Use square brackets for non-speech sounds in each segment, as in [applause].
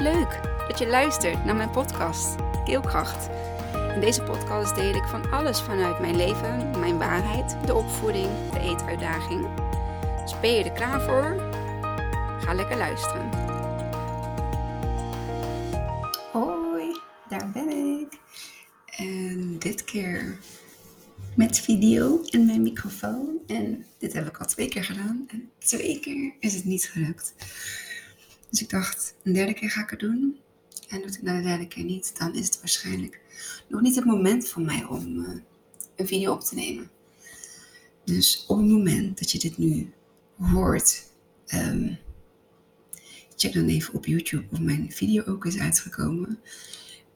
Wat leuk dat je luistert naar mijn podcast Keelkracht. In deze podcast deel ik van alles vanuit mijn leven, mijn waarheid, de opvoeding, de eetuitdaging. Dus ben je er klaar voor? Ga lekker luisteren. Hoi, daar ben ik. En dit keer met video en mijn microfoon. En dit heb ik al twee keer gedaan. En twee keer is het niet gelukt. Dus ik dacht, een derde keer ga ik het doen. En doe ik nou de derde keer niet, dan is het waarschijnlijk nog niet het moment voor mij om uh, een video op te nemen. Dus op het moment dat je dit nu hoort, um, check dan even op YouTube of mijn video ook is uitgekomen.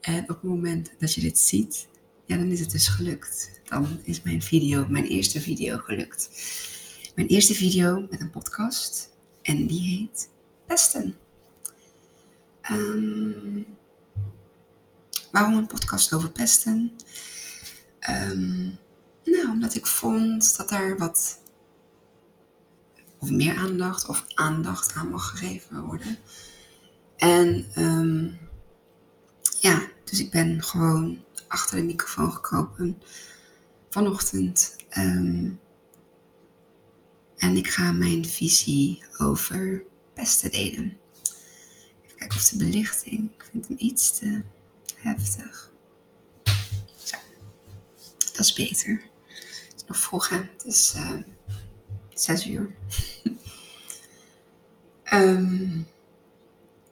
En op het moment dat je dit ziet, ja, dan is het dus gelukt. Dan is mijn video, mijn eerste video gelukt. Mijn eerste video met een podcast. En die heet Pesten. Um, waarom een podcast over pesten? Um, nou, omdat ik vond dat er wat of meer aandacht of aandacht aan mag gegeven worden. En um, ja, dus ik ben gewoon achter de microfoon gekropen vanochtend. En ik ga mijn visie over pesten delen. Kijken of de belichting, ik vind hem iets te heftig. Zo, dat is beter. Het is nog vroeg hè, het is uh, zes uur. [laughs]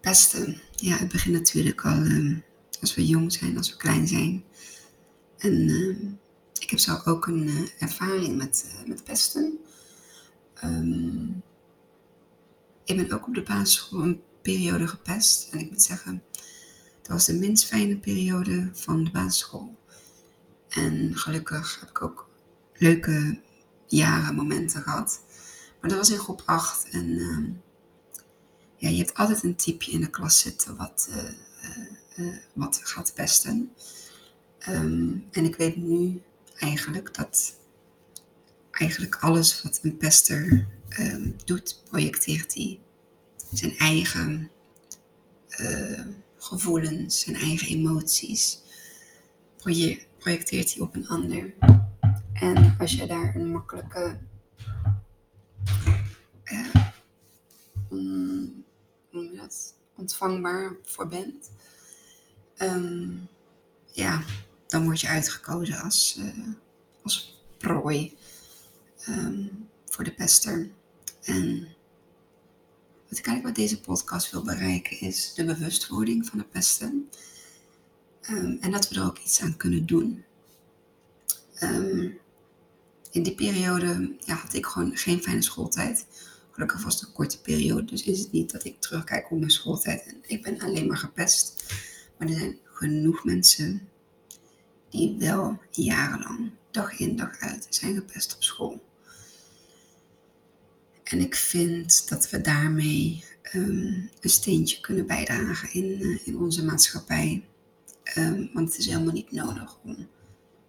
pesten, ja het begint natuurlijk al um, als we jong zijn, als we klein zijn. En uh, ik heb zelf ook een uh, ervaring met, uh, met pesten. Ik ben ook op de basisschool een periode gepest. En ik moet zeggen, dat was de minst fijne periode van de basisschool. En gelukkig heb ik ook leuke jaren, momenten gehad. Maar dat was in groep 8. En uh, ja, je hebt altijd een typeje in de klas zitten wat, uh, uh, wat gaat pesten. Um, en ik weet nu eigenlijk dat eigenlijk alles wat een pester um, doet, projecteert hij zijn eigen uh, gevoelens, zijn eigen emoties, projecteert hij op een ander. En als je daar een makkelijke uh, dat, ontvangbaar voor bent, um, ja, dan word je uitgekozen als, uh, als prooi um, voor de pester. En wat eigenlijk met deze podcast wil bereiken is de bewustwording van de pesten. Um, en dat we er ook iets aan kunnen doen. Um, in die periode ja, had ik gewoon geen fijne schooltijd. Gelukkig was het een korte periode, dus is het niet dat ik terugkijk op mijn schooltijd en ik ben alleen maar gepest. Maar er zijn genoeg mensen die wel jarenlang, dag in dag uit, zijn gepest op school. En ik vind dat we daarmee um, een steentje kunnen bijdragen in, uh, in onze maatschappij. Um, want het is helemaal niet nodig om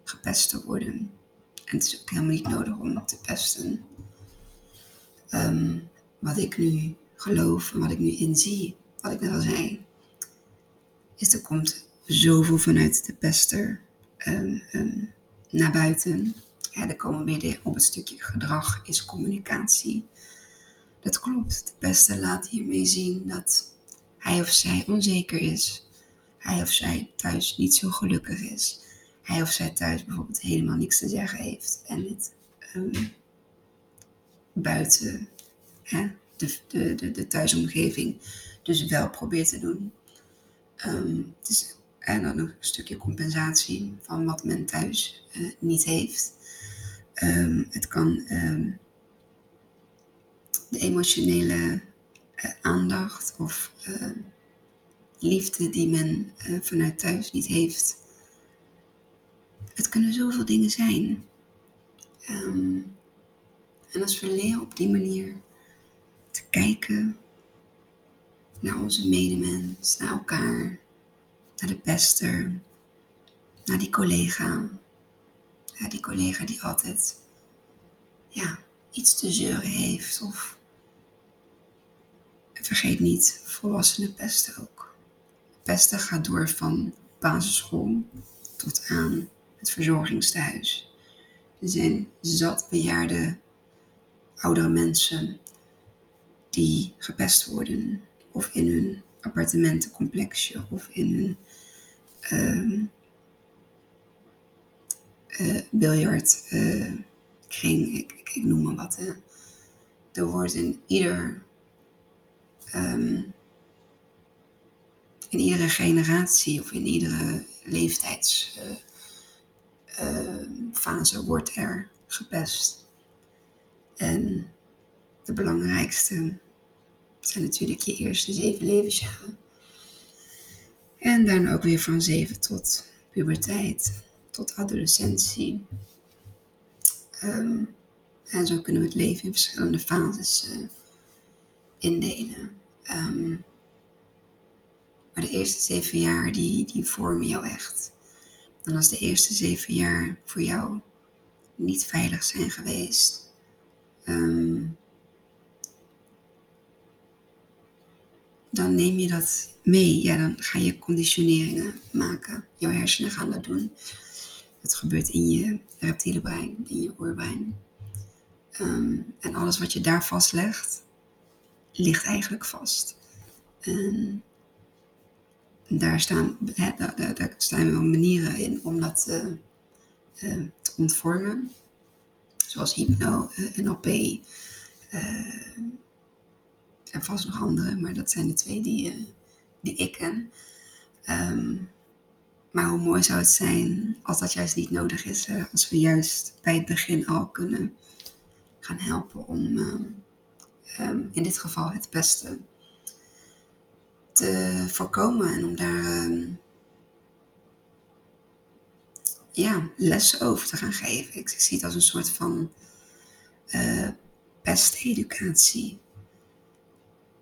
gepest te worden. En het is ook helemaal niet nodig om te pesten. Um, wat ik nu geloof en wat ik nu inzie, wat ik net al zei, is er komt zoveel vanuit de pester naar buiten. Ja, dan komen we weer op het stukje gedrag is communicatie. Dat klopt. De beste laat hiermee zien dat hij of zij onzeker is. Hij of zij thuis niet zo gelukkig is. Hij of zij thuis bijvoorbeeld helemaal niks te zeggen heeft. En het um, buiten hè, de, de, de, de, thuisomgeving dus wel probeert te doen. Um, het en dan nog een stukje compensatie van wat men thuis uh, niet heeft. Um, het kan de emotionele uh, aandacht of uh, liefde die men uh, vanuit thuis niet heeft. Het kunnen zoveel dingen zijn. En als we leren op die manier te kijken naar onze medemens, naar elkaar, naar de pester, naar die collega. Ja, die collega die altijd ja, iets te zeuren heeft of vergeet niet, volwassenen pesten ook. pesten gaat door van basisschool tot aan het verzorgingstehuis. Er zijn zat bejaarde oudere mensen die gepest worden. Of in hun appartementencomplexje of in hun uh, uh, biljartkring. Uh, ik, noem maar wat. Hè. Er wordt in ieder um, in iedere generatie of in iedere leeftijdsfase uh, wordt er gepest. En de belangrijkste zijn natuurlijk je eerste zeven levensjaren. En dan ook weer van zeven tot puberteit, tot adolescentie. Um, en zo kunnen we het leven in verschillende fases uh, indelen. Um, maar de eerste zeven jaar, die, die vormen jou echt. En als de eerste zeven jaar voor jou niet veilig zijn geweest, um, dan neem je dat mee. Ja, dan ga je conditioneringen maken. Jouw hersenen gaan dat doen. Het gebeurt in je reptiele brein, in je oerbrein. Um, en alles wat je daar vastlegt, ligt eigenlijk vast. En daar staan, daar, staan wel manieren in om dat uh, uh, te ontvormen. Zoals hypno, uh, NLP, en vast nog andere, maar dat zijn de twee die, die ik ken. Um, maar hoe mooi zou het zijn als dat juist niet nodig is, als we juist bij het begin al kunnen gaan helpen om um, in dit geval het beste te voorkomen en om daar um, ja, lessen over te gaan geven. Ik zie het als een soort van pesteducatie.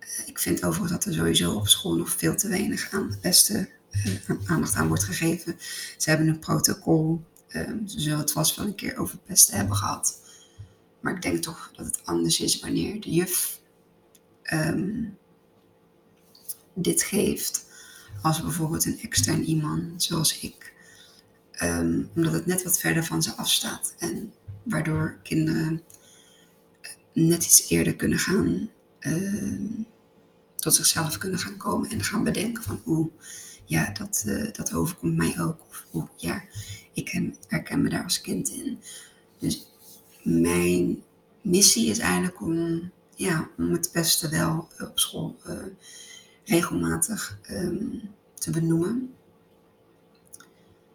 Uh, ik vind overigens dat er sowieso op school nog veel te weinig aan beste aandacht aan wordt gegeven. Ze hebben een protocol. Um, ze zullen het vast wel een keer over pesten hebben gehad. Maar ik denk toch dat het anders is wanneer de juf um, dit geeft. Als bijvoorbeeld een extern iemand, zoals ik. Um, omdat het net wat verder van ze afstaat. En waardoor kinderen net iets eerder kunnen gaan. Tot zichzelf kunnen gaan komen en gaan bedenken van oeh, ja, dat, uh, dat overkomt mij ook. Of oeh, ja, ik herken me daar als kind in. Dus mijn missie is eigenlijk om, ja, om het beste wel op school uh, regelmatig um, te benoemen.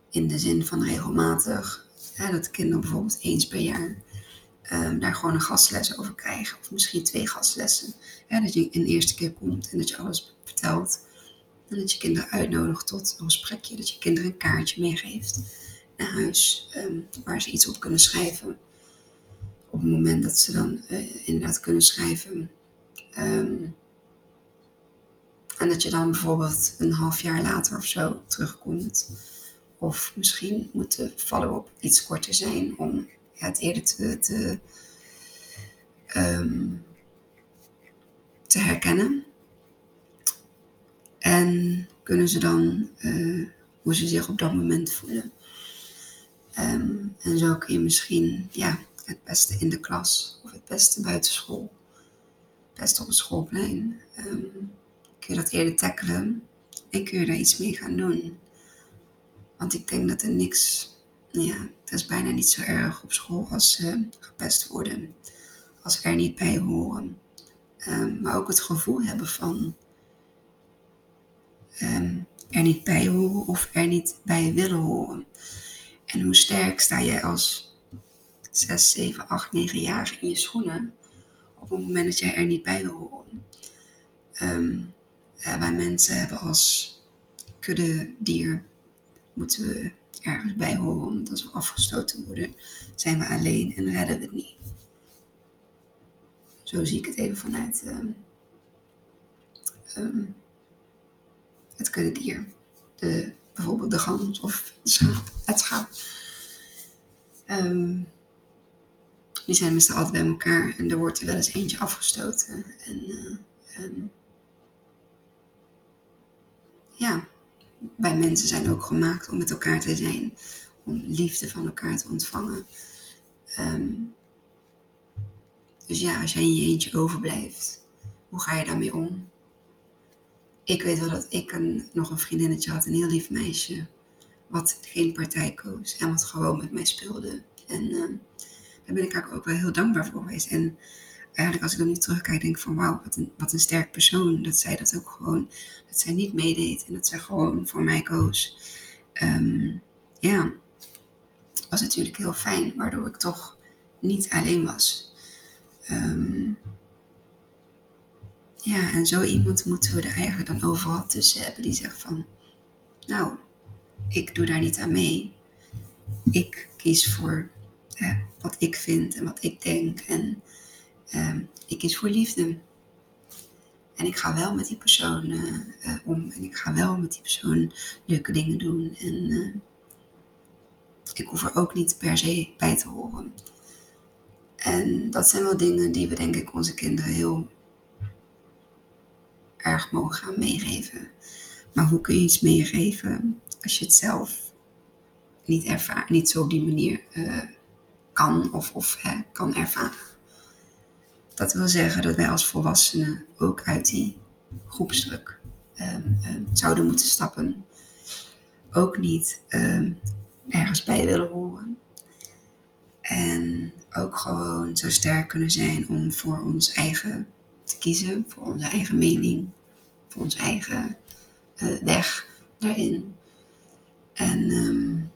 In de zin van regelmatig, dat kinderen bijvoorbeeld eens per jaar um, daar gewoon een gastles over krijgen. Of misschien twee gastlessen. Dat je een eerste keer komt en dat je alles vertelt. En dat je kinderen uitnodigt tot een gesprekje. Dat je kinderen een kaartje meegeeft naar huis. Um, waar ze iets op kunnen schrijven. Op het moment dat ze dan uh, inderdaad kunnen schrijven. Um, en dat je dan bijvoorbeeld een half jaar later of zo terugkomt. Of misschien moet de follow-up iets korter zijn om ja, het eerder te, te, te herkennen. En kunnen ze dan uh, hoe ze zich op dat moment voelen. Um, en zo kun je misschien ja, het beste in de klas of het beste buitenschool, het beste op het schoolplein. Um, kun je dat eerder tackelen en kun je daar iets mee gaan doen. Want ik denk dat er niks, ja, het is bijna niet zo erg op school als ze gepest worden, als er niet bij horen. Um, maar ook het gevoel hebben van er niet bij horen of er niet bij willen horen. En hoe sterk sta jij als 6, 7, 8, 9-jarige in je schoenen op het moment dat jij er niet bij wil horen. Um, uh, wij mensen hebben als kudde dier moeten we ergens bij horen. Want als we afgestoten worden, zijn we alleen en redden we het niet. Zo zie ik het even vanuit um, het kudde dier. De, bijvoorbeeld de gans of schaap, het schaap. Um, die zijn meestal altijd bij elkaar en er wordt er wel eens eentje afgestoten. En uh, ja, wij mensen zijn ook gemaakt om met elkaar te zijn, om liefde van elkaar te ontvangen. Ehm, dus ja, als jij in je eentje overblijft, hoe ga je daarmee om? Ik weet wel dat ik een, nog een vriendinnetje had, een heel lief meisje, wat geen partij koos en wat gewoon met mij speelde. En ehm, daar ben ik eigenlijk ook wel heel dankbaar voor geweest. En eigenlijk als ik dan nu terugkijk, denk ik van wauw, wat een, wat een sterk persoon. Dat zij dat ook gewoon, dat zij niet meedeed en dat zij gewoon voor mij koos. Um, ja, was natuurlijk heel fijn, waardoor ik toch niet alleen was. Ehm, ja, en zo iemand moeten we er eigenlijk dan overal tussen hebben die zegt van, nou, ik doe daar niet aan mee. Ik kies voor wat ik vind en wat ik denk. En uh, ik kies voor liefde. En ik ga wel met die persoon uh, om. En ik ga wel met die persoon leuke dingen doen. En uh, ik hoef er ook niet per se bij te horen. En dat zijn wel dingen die we denk ik onze kinderen heel erg mogen gaan meegeven. Maar hoe kun je iets meegeven als je het zelf niet, ervaar, niet zo op die manier uh, kan of, of hè, kan ervaren? Dat wil zeggen dat wij als volwassenen ook uit die groepsdruk um, um, zouden moeten stappen. Ook niet um, ergens bij willen horen. En ook gewoon zo sterk kunnen zijn om voor ons eigen te kiezen, voor onze eigen mening, onze eigen uh, weg daarin. En um,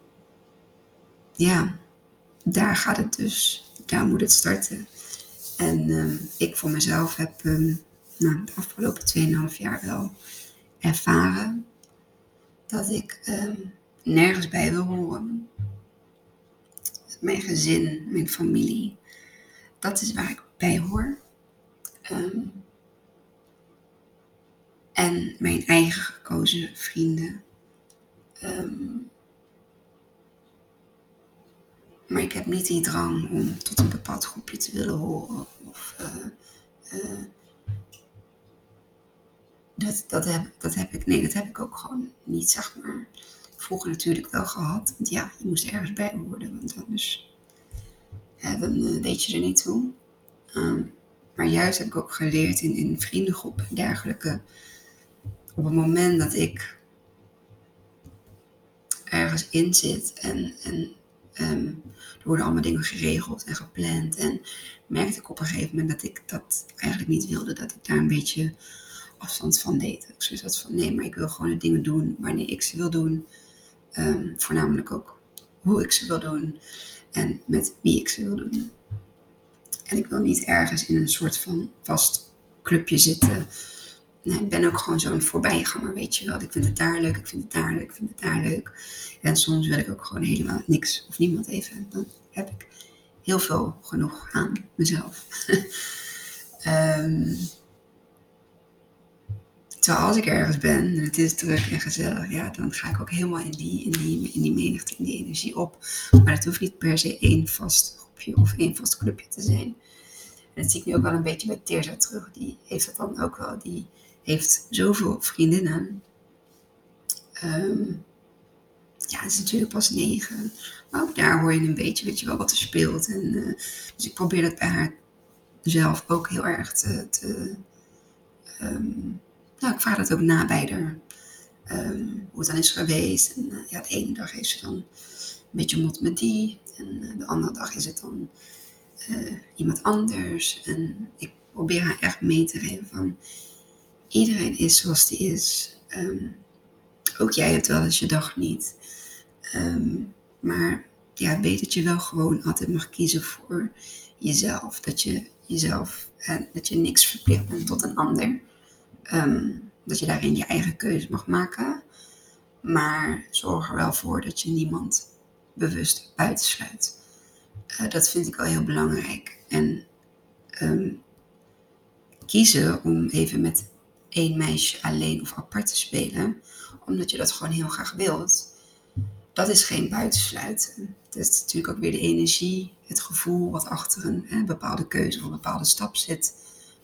ja, daar gaat het dus, daar moet het starten. En um, ik voor mezelf heb um, de afgelopen 2,5 jaar wel ervaren dat ik nergens bij wil horen. Mijn gezin, mijn familie, dat is waar ik bij hoor. En mijn eigen gekozen vrienden. Maar ik heb niet die drang om tot een bepaald groepje te willen horen. Of, uh, uh, dat, dat, heb, dat heb ik, nee, dat heb ik ook gewoon niet, zeg maar. Vroeger natuurlijk wel gehad. Want ja, je moest ergens bij worden. Want anders uh, dan weet je er niet toe. Um, maar juist heb ik ook geleerd in, in vriendengroepen en dergelijke. Op het moment dat ik ergens in zit en, en Um, er worden allemaal dingen geregeld en gepland. En merkte ik op een gegeven moment dat ik dat eigenlijk niet wilde. Dat ik daar een beetje afstand van deed. Ik zoiets had van nee, maar ik wil gewoon de dingen doen wanneer ik ze wil doen. Um, voornamelijk ook hoe ik ze wil doen. En met wie ik ze wil doen. En ik wil niet ergens in een soort van vast clubje zitten Nee, ik ben ook gewoon zo'n voorbijganger, weet je wel. Ik vind het daar leuk, ik vind het daar leuk, ik vind het daar leuk. En soms wil ik ook gewoon helemaal niks of niemand even. Dan heb ik heel veel genoeg aan mezelf. um, [laughs] terwijl als ik ergens ben en het is druk en gezellig, ja, dan ga ik ook helemaal in die, in die, in die menigte, in die energie op. Maar het hoeft niet per se één vast groepje of één vast clubje te zijn. En dat zie ik nu ook wel een beetje bij Teerza terug. Die heeft dat dan ook wel. Die heeft zoveel vriendinnen. Um, ja, het is natuurlijk pas negen. Maar ook daar hoor je een beetje, weet je wel, wat er speelt. En, uh, dus ik probeer dat bij haar zelf ook heel erg te... te um, nou, ik vraag dat ook na bij haar. Um, hoe het dan is geweest. En uh, ja, de ene dag heeft ze dan een beetje mot met die. En uh, de andere dag is het dan iemand anders. En ik probeer haar echt mee te geven van Iedereen is zoals die is. Um, ook jij hebt wel eens je dag niet. Um, maar ja, weet dat je wel gewoon altijd mag kiezen voor jezelf. Dat je jezelf, en dat je niks verplicht bent tot een ander. Um, dat je daarin je eigen keuze mag maken. Maar zorg er wel voor dat je niemand bewust buitensluit. Uh, dat vind ik wel heel belangrijk. En kiezen om even met één meisje alleen of apart te spelen, omdat je dat gewoon heel graag wilt, dat is geen buitensluiten. Het is natuurlijk ook weer de energie, het gevoel wat achter een hè, bepaalde keuze of een bepaalde stap zit.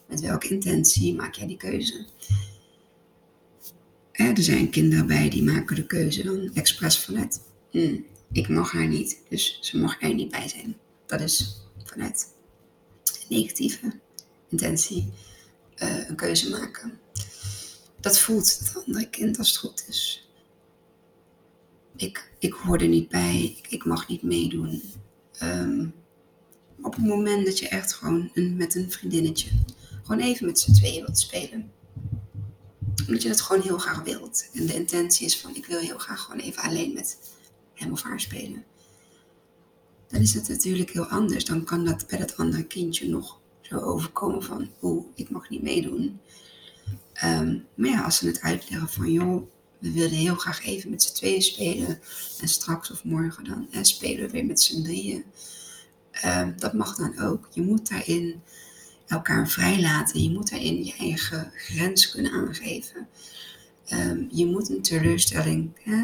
Met welke intentie maak jij die keuze? er zijn kinderen bij die maken de keuze dan expres vanuit, hm, ik mag haar niet, dus ze mag er niet bij zijn. Dat is vanuit negatieve intentie uh, een keuze maken. Dat voelt het andere kind als het goed is. Ik, ik hoor er niet bij, ik, mag niet meedoen. Um, op het moment dat je echt gewoon met een vriendinnetje gewoon even met z'n tweeën wilt spelen. Omdat je dat gewoon heel graag wilt. En de intentie is van ik wil heel graag gewoon even alleen met hem of haar spelen. Dan is het natuurlijk heel anders. Dan kan dat bij dat andere kindje nog zo overkomen van oeh, ik mag niet meedoen. Um, maar ja, als ze het uitleggen van joh, we willen heel graag even met z'n tweeën spelen. En straks of morgen dan en spelen we weer met z'n drieën. Um, dat mag dan ook. Je moet daarin elkaar vrijlaten. Je moet daarin je eigen grens kunnen aangeven. Um, je moet een teleurstelling hè,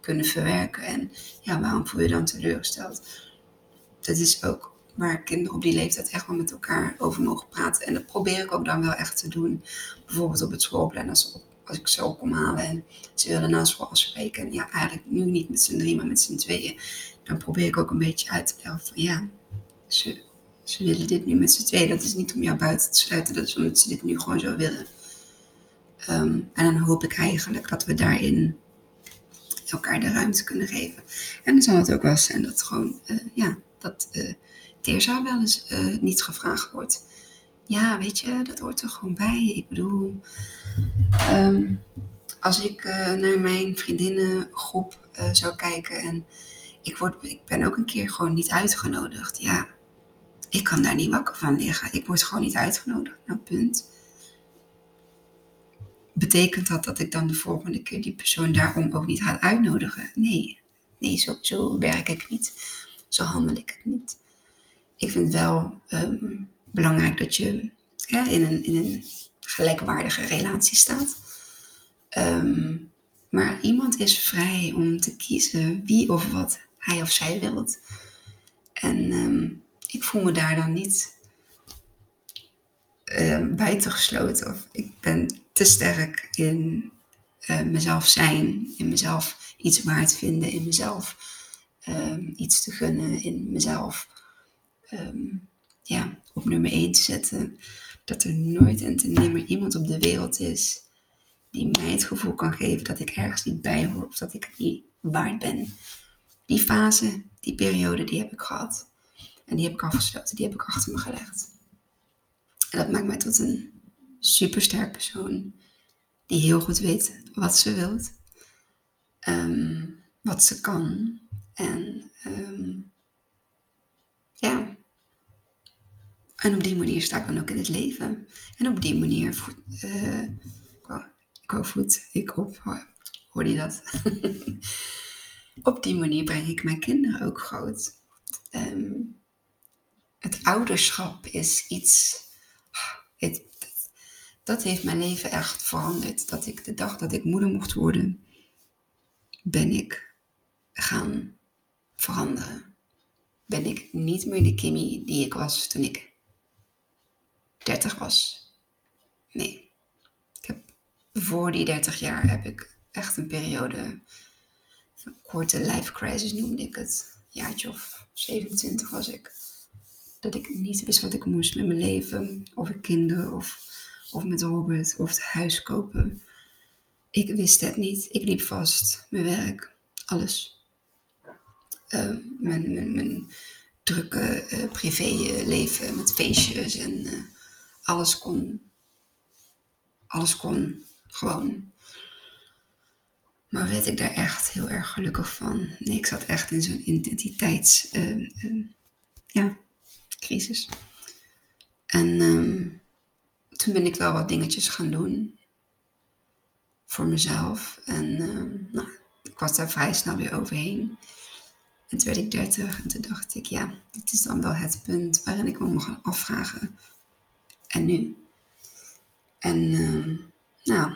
kunnen verwerken. En ja, waarom voel je dan teleurgesteld? Dat is ook waar kinderen op die leeftijd echt wel met elkaar over mogen praten. En dat probeer ik ook dan wel echt te doen. Bijvoorbeeld op het schoolplan, als, ik zo kom halen en ze willen na school afspreken. En ja, eigenlijk nu niet met z'n drie, maar met z'n tweeën. Dan probeer ik ook een beetje uit te leggen van ja, ze, ze willen dit nu met z'n tweeën. Dat is niet om jou buiten te sluiten, dat is omdat ze dit nu gewoon zo willen. Um, en dan hoop ik eigenlijk dat we daarin elkaar de ruimte kunnen geven. En dan zal het ook wel zijn dat gewoon, uh, ja, dat uh, Teerza wel eens uh, niet gevraagd wordt. Ja, weet je, dat hoort er gewoon bij. Ik bedoel, um, als ik naar mijn vriendinnengroep zou kijken en ik, word, ik ben ook een keer gewoon niet uitgenodigd. Ja, ik kan daar niet wakker van liggen. Ik word gewoon niet uitgenodigd. Nou, punt. Betekent dat dat ik dan de volgende keer die persoon daarom ook niet ga uitnodigen? Nee, nee zo, zo werk ik niet. Zo handel ik het niet. Ik vind het wel um, belangrijk dat je ja, in, een, in een gelijkwaardige relatie staat. Um, maar iemand is vrij om te kiezen wie of wat hij of zij wilt. En um, ik voel me daar dan niet uh, buitengesloten. Of ik ben te sterk in uh, mezelf zijn, in mezelf iets waard vinden, in mezelf iets te gunnen, in mezelf um, ja, op nummer 1 te zetten. Dat er nooit en te nimmer iemand op de wereld is die mij het gevoel kan geven dat ik ergens niet bij hoor of dat ik niet waard ben. Die fase, die periode, die heb ik gehad. En die heb ik afgesloten, die heb ik achter me gelegd. En dat maakt mij tot een supersterk persoon. Die heel goed weet wat ze wilt. Um, wat ze kan. En um, ja. En op die manier sta ik dan ook in het leven. En op die manier voed, ik wou voet, ik op. Hoorde je dat? [laughs] op die manier breng ik mijn kinderen ook groot. Um, het ouderschap is iets. Het, dat heeft mijn leven echt veranderd. Dat ik de dag dat ik moeder mocht worden, ben ik gaan veranderen. Ben ik niet meer de Kimmy die ik was toen ik 30 was. Nee. Ik heb, voor die 30 jaar heb ik echt een periode een korte life crisis noemde ik het. Jaartje of 27 was ik. Dat ik niet wist wat ik moest met mijn leven. Of ik kinderen of, of met Robert of het huis kopen. Ik wist het niet. Ik liep vast. Mijn werk. Alles. Uh, mijn, mijn, mijn, drukke uh, privéleven met feestjes en uh, alles kon. Alles kon gewoon maar werd ik daar echt heel erg gelukkig van. Nee, ik zat echt in zo'n identiteits... Uh, ja. En um, toen ben ik wel wat dingetjes gaan doen. Voor mezelf. En uh, nou, ik was daar vrij snel weer overheen. En toen werd ik dertig en toen dacht ik, ja, dit is dan wel het punt waarin ik me mag afvragen. En nu? En nou,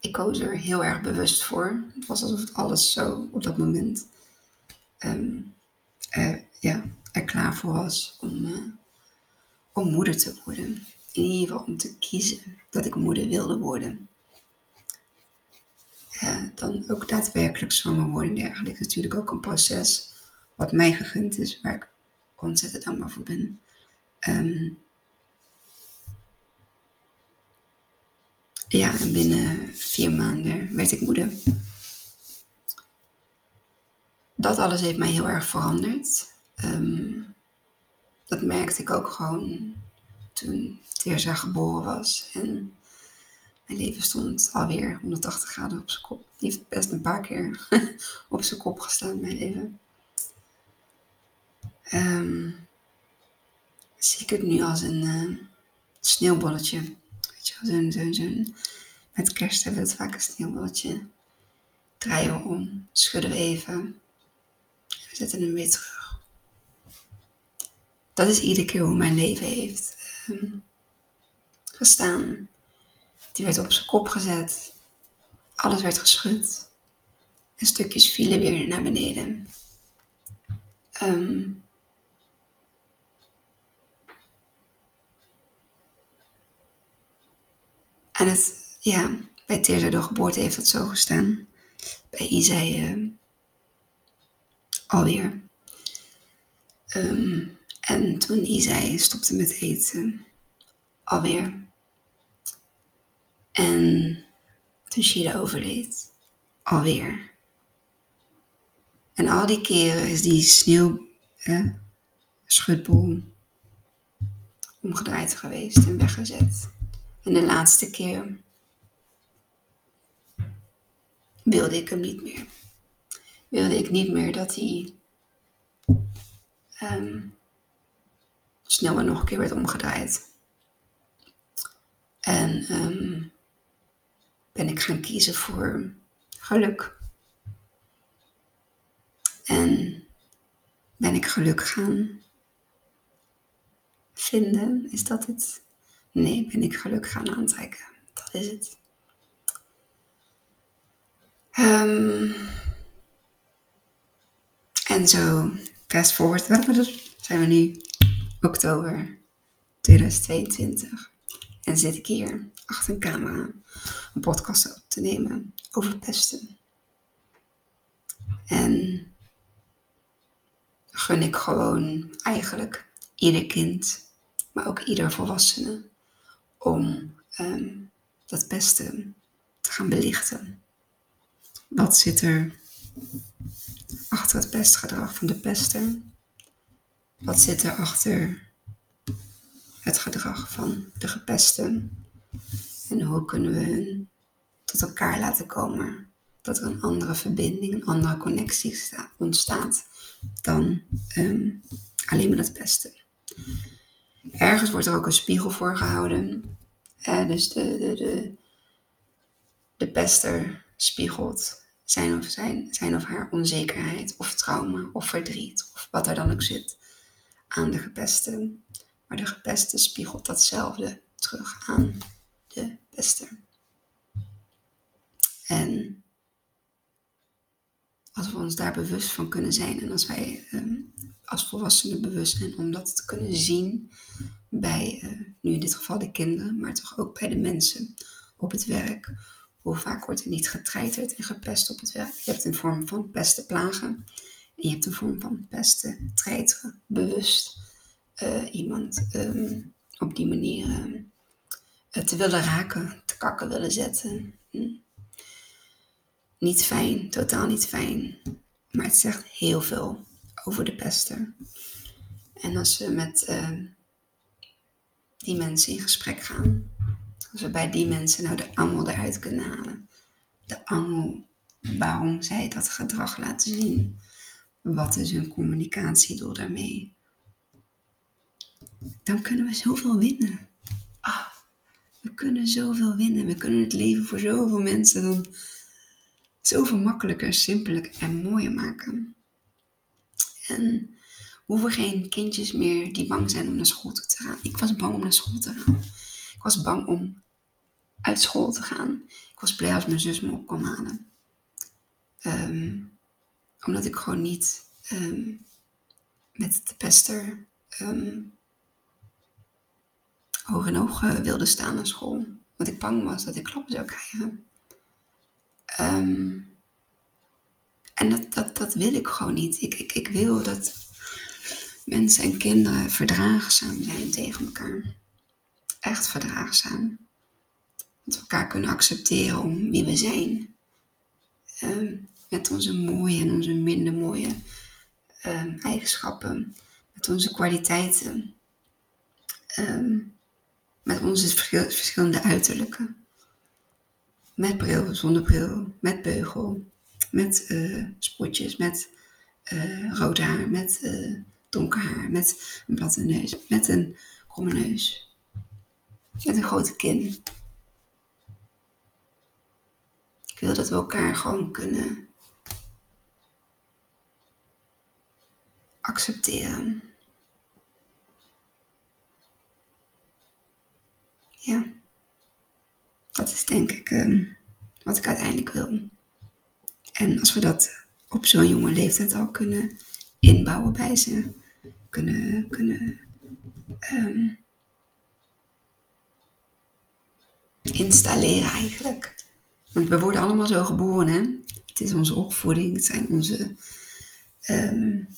ik koos er heel erg bewust voor. Het was alsof het alles zo op dat moment er, ja, er klaar voor was om, uh, om moeder te worden. In ieder geval om te kiezen dat ik moeder wilde worden. Dan ook daadwerkelijk zwanger worden en dergelijke. Natuurlijk ook een proces wat mij gegund is, waar ik ontzettend dankbaar voor ben. Ehm, ja, en binnen vier maanden werd ik moeder. Dat alles heeft mij heel erg veranderd. Ehm, dat merkte ik ook gewoon toen Teresa geboren was. En mijn leven stond alweer 180 graden op zijn kop. Die heeft best een paar keer [laughs] op zijn kop gestaan, mijn leven. Um, zie ik het nu als een uh, sneeuwbolletje. Weet je wel, zo'n, zo'n, met kerst hebben we het vaak een sneeuwbolletje. Draaien we om, schudden we even. We zetten hem weer terug. Dat is iedere keer hoe mijn leven heeft um, gestaan. Die werd op zijn kop gezet. Alles werd geschud. En stukjes vielen weer naar beneden. Um, en het, ja, bij Teerza de geboorte heeft het zo gestaan. Bij Isai uh, alweer. Um, en toen Isai stopte met eten, alweer. En toen Shida overleed, alweer. En al die keren is die sneeuw, hè, schutbol omgedraaid geweest en weggezet. En de laatste keer wilde ik hem niet meer. Wilde ik niet meer dat hij um, snel maar nog een keer werd omgedraaid. En um, ben ik gaan kiezen voor geluk. En ben ik geluk gaan vinden? Is dat het? Nee, ben ik geluk gaan aantrekken. Dat is het. Um, en zo, fast forward, [laughs] zijn we nu oktober 2022. En zit ik hier achter een camera een podcast op te nemen over pesten. En gun ik gewoon eigenlijk ieder kind, maar ook ieder volwassene, om ehm, dat pesten te gaan belichten. Wat zit er achter het pestgedrag van de pester? Wat zit er achter het gedrag van de gepesten? En hoe kunnen we hun tot elkaar laten komen? Dat er een andere verbinding, een andere connectie ontstaat dan um, alleen maar het pesten. Ergens wordt er ook een spiegel voor gehouden. dus de, de, de, de pester spiegelt zijn of, zijn, zijn of haar onzekerheid of trauma of verdriet of wat er dan ook zit aan de gepeste. Maar de gepeste spiegelt datzelfde terug aan de pester. En als we ons daar bewust van kunnen zijn en als wij ehm, als volwassenen bewust zijn om dat te kunnen zien bij, uh, nu in dit geval de kinderen, maar toch ook bij de mensen op het werk. Hoe vaak wordt er niet getreiterd en gepest op het werk? Je hebt een vorm van pesten plagen en je hebt een vorm van pesten, treiteren, bewust uh, iemand um, op die manier uh, te willen raken, te kakken willen zetten. Hm. Niet fijn, totaal niet fijn. Maar het zegt heel veel over de pester. En als we met uh, die mensen in gesprek gaan, als we bij die mensen nou de angel eruit kunnen halen, de angel waarom zij dat gedrag laten zien, wat is hun communicatiedoel daarmee, dan kunnen we zoveel winnen. Ah, we kunnen zoveel winnen. We kunnen het leven voor zoveel mensen dan zoveel makkelijker, simpeler en mooier maken. En hoeven geen kindjes meer die bang zijn om naar school te gaan. Ik was bang om naar school te gaan. Ik was bang om uit school te gaan. Ik was blij als mijn zus me op kwam halen. Ehm, omdat ik gewoon niet ehm, met de pester um, hoog en hoog wilde staan naar school. Want ik bang was dat ik klappen zou krijgen. Ehm, en dat, dat, dat wil ik gewoon niet. Ik, ik, ik wil dat mensen en kinderen verdraagzaam zijn tegen elkaar. Echt verdraagzaam. Dat we elkaar kunnen accepteren om wie we zijn. Ehm, met onze mooie en onze minder mooie um, eigenschappen. Met onze kwaliteiten. Met onze verschillende uiterlijke. Met bril, zonder bril, met beugel, met uh, spotjes, met uh, rood haar, met uh, donker haar, met een platte neus, met een kromme neus, met een grote kin. Ik wil dat we elkaar gewoon kunnen accepteren. Ja, dat is denk ik um, wat ik uiteindelijk wil. En als we dat op zo'n jonge leeftijd al kunnen inbouwen bij ze, kunnen, kunnen um, installeren eigenlijk. Want we worden allemaal zo geboren, hè? Het is onze opvoeding, het zijn onze um,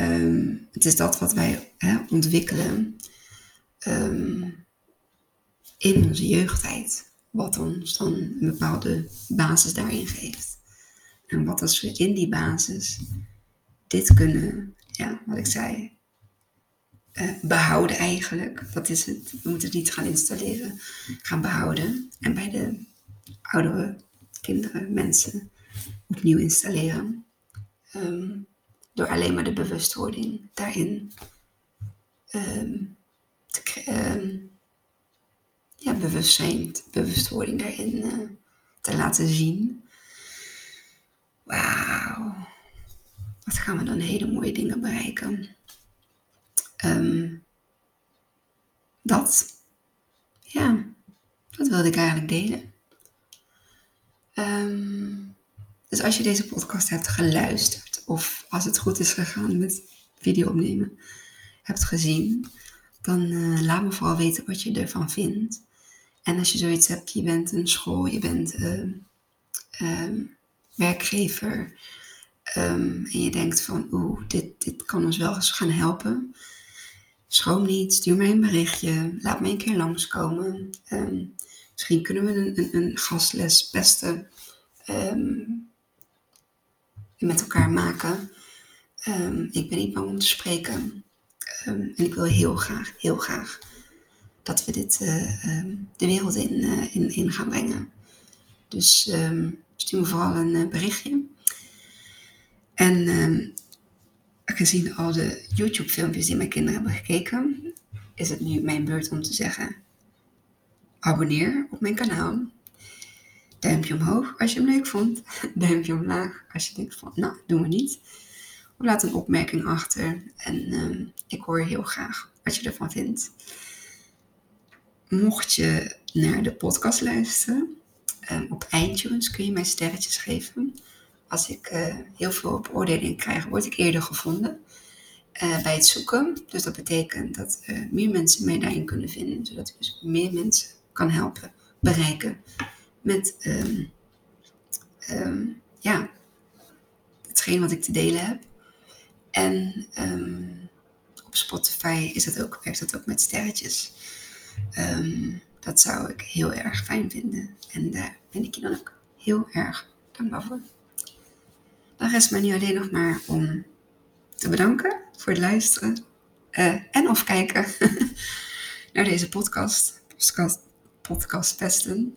Um, het is dat wat wij hè, ontwikkelen um, in onze jeugdtijd. Wat ons dan een bepaalde basis daarin geeft. En wat als we in die basis dit kunnen, ja, wat ik zei, uh, behouden eigenlijk. Dat is het. We moeten het niet gaan installeren, gaan behouden. En bij de oudere kinderen, mensen opnieuw installeren. Um, door alleen maar de bewustwording daarin te, um, ja, bewustzijn, bewustwording daarin uh, te laten zien. Wauw, wat gaan we dan hele mooie dingen bereiken. Um, dat, ja, dat wilde ik eigenlijk delen. dus als je deze podcast hebt geluisterd, of als het goed is gegaan met video opnemen, hebt gezien, dan uh, laat me vooral weten wat je ervan vindt. En als je zoiets hebt, je bent een school, je bent uh, werkgever um, en je denkt van oeh, dit, dit kan ons wel eens gaan helpen. Schroom niet, stuur mij een berichtje, laat me een keer langskomen. Um, misschien kunnen we een, een, een gastles beste met elkaar maken. Um, ik ben niet bang om te spreken. Um, en ik wil heel graag, heel graag dat we dit uh, um, de wereld in, uh, in, in, gaan brengen. Dus stuur me vooral een uh, berichtje. En gezien al de YouTube filmpjes die mijn kinderen hebben gekeken, is het nu mijn beurt om te zeggen, abonneer op mijn kanaal. Duimpje omhoog als je hem leuk vond. [laughs] Duimpje omlaag als je denkt van, nou, doen we niet. Of laat een opmerking achter. En uh, ik hoor heel graag wat je ervan vindt. Mocht je naar de podcast luisteren, um, op iTunes kun je mij sterretjes geven. Als ik uh, heel veel beoordeling krijg, word ik eerder gevonden uh, bij het zoeken. Dus dat betekent dat uh, meer mensen mij daarin kunnen vinden, zodat ik dus meer mensen kan helpen bereiken met um, ja, hetgeen wat ik te delen heb. En um, op Spotify is dat ook, werkt dat ook met sterretjes. dat zou ik heel erg fijn vinden. En daar ben ik je dan ook heel erg dankbaar voor. Dan rest mij nu alleen nog maar om te bedanken voor het luisteren uh, en of kijken [laughs] naar deze podcast. Podcast, podcast pesten.